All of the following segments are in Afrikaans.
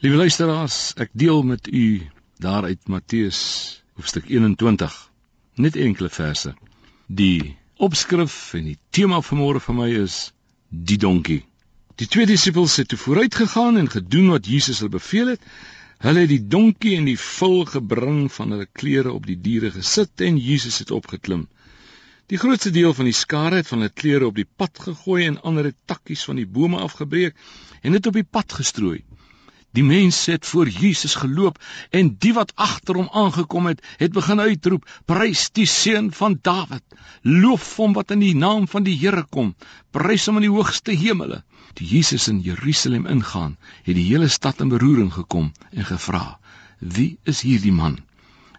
Liewe luisteraars, ek deel met u daaruit Matteus hoofstuk 21 net enkele verse. Die opskrif en die tema van môre vir my is die donkie. Die twee disippels het vooruit gegaan en gedoen wat Jesus hulle beveel het. Hulle het die donkie en die vul gebring van hulle klere op die diere gesit en Jesus het opgeklim. Die grootste deel van die skare het van hulle klere op die pad gegooi en ander het takkies van die bome afgebreek en dit op die pad gestrooi. Die mense het voor Jesus geloop en die wat agter hom aangekom het, het begin uitroep: "Prys die seun van Dawid! Loof hom wat in die naam van die Here kom! Prys hom in die hoogste hemele!" Toe Jesus in Jerusalem ingaan, het die hele stad in beroering gekom en gevra: "Wie is hierdie man?"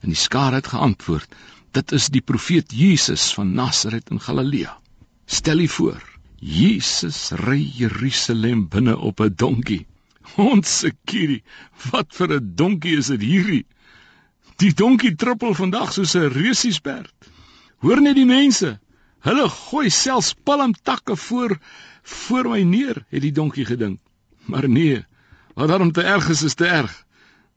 En die skare het geantwoord: "Dit is die profeet Jesus van Nasaret in Galilea." Stel u voor, Jesus ry Jerusalem binne op 'n donkie. Ons sekirie, wat vir 'n donkie is dit hierdie? Die donkie trippel vandag soos 'n reusiesberd. Hoor net die mense. Hulle gooi selfs palmtakke voor voor my neer, het die donkie gedink. Maar nee, wat daarom te erg is, is te erg.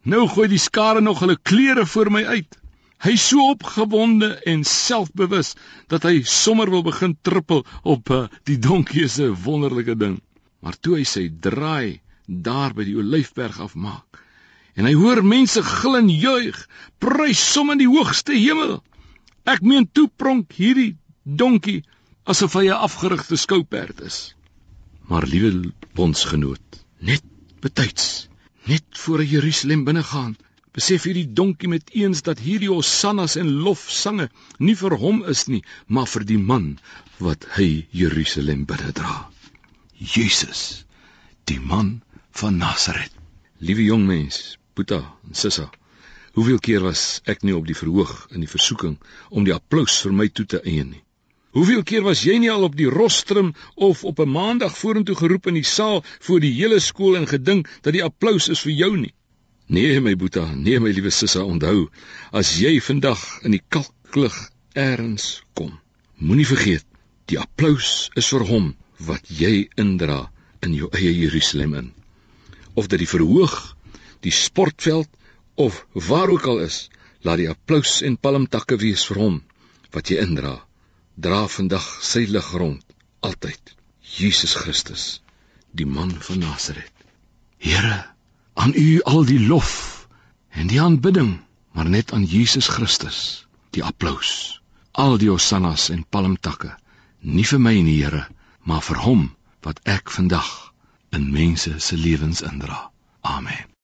Nou gooi die skare nog hulle klere voor my uit. Hy so opgewonde en selfbewus dat hy sommer wil begin trippel op uh, die donkie se wonderlike ding. Maar toe hy sy draai daar by die Olyfberg afmaak. En hy hoor mense gil en juig, prys som in die hoogste hemel. Ek meen toe pronk hierdie donkie asof hy 'n afgerigte skouperd is. Maar liewe bondsgenoot, net betyds, net voor Jerusalem binnegaan, besef hierdie donkie met eens dat hierdie hosannas en lofsange nie vir hom is nie, maar vir die man wat hy Jerusalem binne dra. Jesus, die man van Nasaret. Liewe jong mens, Boeta en Sissa, hoeveel keer was ek nie op die verhoog in die versoeking om die applous vir my toe te eien nie? Hoeveel keer was jy nie al op die rostrum of op 'n maandag vorentoe geroep in die saal voor die hele skool en gedink dat die applous is vir jou nie? Nee, my Boeta, nee my liewe Sissa, onthou, as jy vandag in die kalklig eers kom, moenie vergeet, die applous is vir hom wat jy indra in jou eie Jerusalem in of dit die verhoog, die sportveld of waar ook al is, laat die applous en palmtakke wees vir hom wat jy indra. Dra vandag sy lig rond altyd. Jesus Christus, die man van Nasaret. Here, aan U al die lof en die aanbidding, maar net aan Jesus Christus, die applous. Al die hosannas en palmtakke, nie vir my nie, Here, maar vir hom wat ek vandag in mense se lewens indra. Amen.